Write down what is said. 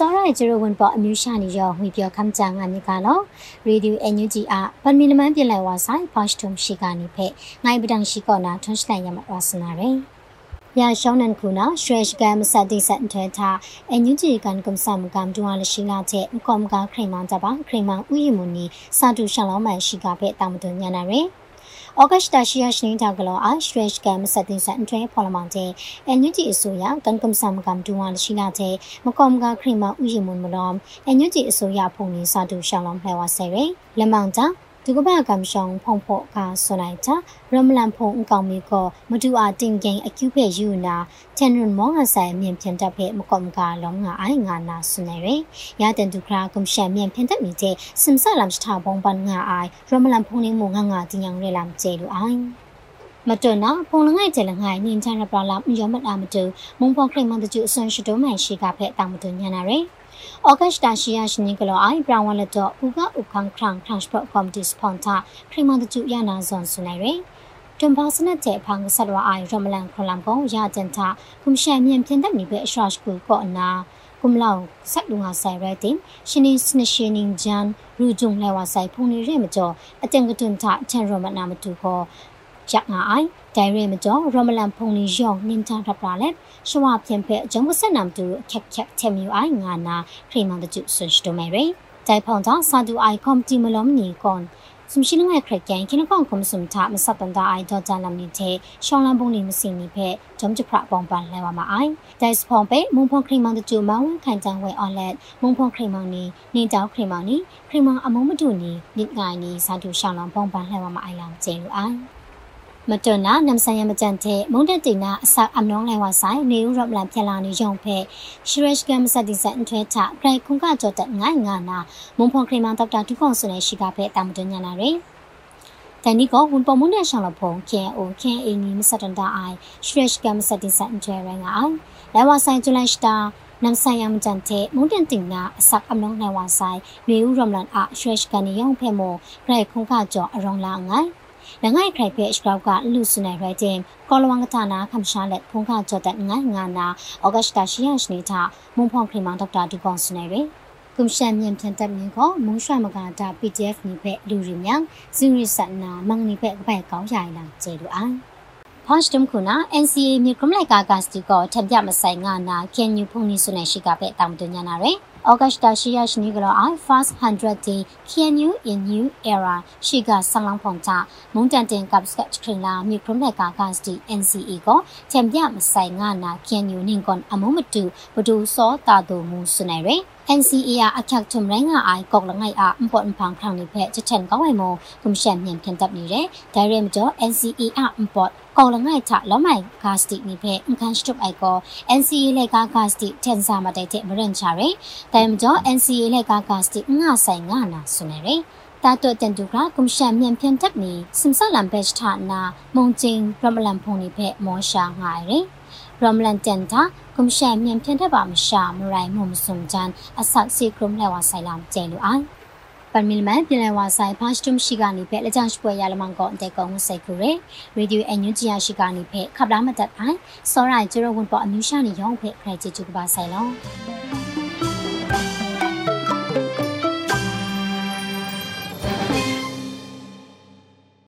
စောရိုင်ဂျရိုဝန်ပေါ်အမျိုးရှာနေရောငွေပြောခမ်းကြငါမြကလောရေဒီယိုအန်ယူဂျီအပန်မီလမန်ပြလိုက်ဝါဆိုင်ဖော့ရှ်တုံရှိကနေဖက်ငိုင်ပဒန်ရှိကောနာထွန်းစတိုင်ရမဝါစနာရယ်ယာရှောင်းနန်ခုနာရွှေရှကမ်မစတိစန်ထဲတာအန်ယူဂျီကန်ကမ်ဆမ်ကမ်ဒူဝါလရှိလာတဲ့အကောမကခရိမန်ကြပါခရိမန်ဥယျမူနီစာတူရှောင်းလောင်းမှန်ရှိကဖက်တာမတွညာနာရယ် ဩဂတ်တာရှိယရှင်းတာကလောအရှ်ရက်ကမ်စတင်စန်ထွဲဖော်လမောင်တဲ့အန်ယူဂျီအစိုးရကန်ကမ်ဆမ်ကမ်ဒူဝါလရှိလာတဲ့မကောမကခရိမဥယျမွန်မလောအန်ယူဂျီအစိုးရဖုန်နေစာတူရှောင်းလောင်းဖဲဝါဆဲရယ်လမောင်တာ ဒုကပကမ်ရှောင်းဖုံဖို့ကဆွလိုက်တာရမလန်ဖုံအကောင်မီကိုမတူအတင်ကိန်အကျူဖဲယူနာတန်ရွန်မောငါဆိုင်မြင်ဖြန်တပ်ဖဲမကောမကလုံးငါအိုင်ငါနာဆွနေရရတဲ့ဒုခရာကွန်ရှန်မြင်ဖြန်တပ်မီတဲ့စင်ဆာလမ်စတာဘုံပန်ငါအိုင်ရမလန်ဖုံနေမငါငါတင်យ៉ាងရဲလမ်ကျေလူအိုင်မတွနာဖုန်လငိုင်ကျလငိုင်နင်းချရပလာမယောမတာမတူမုံဖောခရိမန်တကျအဆွန်ရှိတိုးမှန်ရှိကဖဲတောင်မတူညာနာရယ် ဩဂတ်တာရှိယရှိနီကလောအိုင်ဘရောင်ဝလတော့ဥကဥခန်းခရန်ခရန့်စပတ်ကော်မတီစပွန်တာခရီမန်တကျရနာဇွန်ဆုနိုင်ရယ်တွန်ပါစနတဲ့ဖောင်ဆတ်ဝအိုင်ရမလန်ခလမ်ကောရတန်တာကုမရှန်မြန်ပြင်တဲ့နေပဲအရှော့ကူကောနာကုမလောင်ဆက်လူငါဆိုင်ရဲတင်ရှင်နီစနရှင်နင်းဂျန်ရူဂျုံလဲဝဆိုင်ဖုန်နေရဲမကျော်အတန်ကတွန်တာချန်ရမနာမတူခေါ် ရက်ငါအိုင်ဒိုင်ရဲမကျော်ရမလန်ဖုန်လီယောနင်းချန်ထပ်လာလက်ရှဝပြင်ဖက်ဂျုံကဆက်နမ်တူခက်ခက်ချေမြူအိုင်ငါနာခရီမန်တကျဆွန်စတိုမဲရဲဒိုင်ဖောင်တာစာတူအိုင်ကွန်တီမလုံးနီကွန်စမရှိနငယ်ခရက်ကန်ခိနကောင်ကွန်စမ်တာမစပန်တာအိုင်ဒေါ်ဂျာလမ်နီတဲ့ရှောင်းလန်ပုံနေမစင်နီဖက်ဂျုံချဖရပေါင်ပန်လဲဝမအိုင်ဒိုင်စဖောင်ပေမုံဖုန်ခရီမန်တကျမောင်းခိုင်ချန်ဝဲအော်လက်မုံဖုန်ခရီမန်နီနေတောက်ခရီမန်နီခရီမန်အမုံမတူနီနိငိုင်နီစာတူရှောင်းလန်ပုံပန်လဲဝမအိုင်လောင်ကျဲလူအိုင် မတွနာနမ်ဆိုင်ယမကြန်တဲ့မုန်တက်တင်နာအစအမနောင်းလဲဝဆိုင်နေဦးရပလန်ဖြလာနေရုံဖဲရှရရှ်ကမ်စတိစန်ထွဲချဂရိုက်ခုန်ကကြောတဲ့ငိုင်းငါနာမုံဖွန်ခရီမန်ဒေါက်တာဒူကွန်ဆွနေရှိကဖဲတာမတွညာနာရယ်တန်ဒီကဝန်ပမွန်တဲ့ရှောင်းလဖုံခဲအိုခဲအင်းနီမစတန်တာအိုင်ရှရရှ်ကမ်စတိစန်ထွဲရငါအိုင်လဲဝဆိုင်ဂျူလိုက်စတာနမ်ဆိုင်ယမ်ကြန်တဲ့မုန်တန်တင်နာအစအမနောင်းလဲဝဆိုင်နေဦးရမလန်အရှရရှ်ကန်ရုံဖဲမိုဂရိုက်ခုန်ကကြောအရောင်လာငိုင်း လငိုင်ခရိုက်ဖဲစကောက်ကလူစနေရဲတင်ကောလဝငတာနာခမ်ရှာလက်ဖုန်ခါကြောတဲ့ငိုင်ငါနာဩဂတ်တာရှိယရှနေတာမွန်ဖောင်ခရီမန်ဒေါက်တာဒီကွန်စနေရဲကွန်ရှန်မြန်ပြန်တက်မြင်ကိုမုံရွှမကတာ PDF နိဖက်လူရီမြန်ဇီရီဆန်နာမန်နိဖက်ဘက်ကောင်းရိုင်လာကျေလူအိုင်ဟော့စတမ်ခုနာ NCA မြေကမလိုက်ကာကစတီကိုထံပြမဆိုင်ငါနာကန်ယူဖုန်နီဆုနေရှိကပဲတောင်းတညာနာရယ် August ရှိရရှိနေကြတော့ I first 100 day KNU in new era ရှိကဆလန်ဖုန်ချမုန်တန်တင်ကပ်စကတ်ခရင်လာမြေကမလိုက်ကာကစတီ NCA ကိုထံပြမဆိုင်ငါနာ KNU နင်ကွန်အမုံမတူဘဒူစောတာတူမူစနေရယ် NCA အအခက်ထုံရိုင်းငါအိုင်ကောက်လငိုင်အမ်ပွန်ဖန်ခန့်နိဖဲချချန်ကောင်းဝိုင်မောကုမရှန်မြန်ပြန်တပ်နေတယ်ဒါရဲမကျော် NCA အမ်ပွန်ကောက်လငိုင်ချလောမိုင်ဂါစတိနိဖဲအခန်းစတုပ်အိုက်ကော NCA လက်ကာဂါစတိတန်စာမတိုက်တဲ့မရန်ချရဲဒါမကျော် NCA လက်ကာဂါစတိငါဆိုင်ငါနာဆုနေရယ်တာတော့တန်တူကကွန်ရှန်မြန်ပြန်တပ်နေစင်ဆာလမ်ဘက်ချာနာမုံချင်းရမလန်ဖုန်နိဖဲမောရှာငါရဲရမလန်တန်တာကွန်ရှန်မြန်ပြန်တဲ့ပါမရှာမရိုင်မုံစုံချန်အဆက်စီကရုံလဲဝဆိုင်လမ်ကျဲလူအိုင်ပန်မီလမန်ပြည်လဲဝဆိုင်ဖာစတုမ်ရှိကနေဖက်လက်ချရှပွဲရလမန်ကောအတဲ့ကောင်စိတ်ကူရဲရေဒီယိုအန်ယူဂျီယာရှိကနေဖက်ခပ်လာမတက်အိုင်စောရိုင်ဂျေရဝန်ပေါ်အမျိုးရှာနေရောင်းဖက်ခရိုက်ချီချူကပါဆိုင်လော Thank you.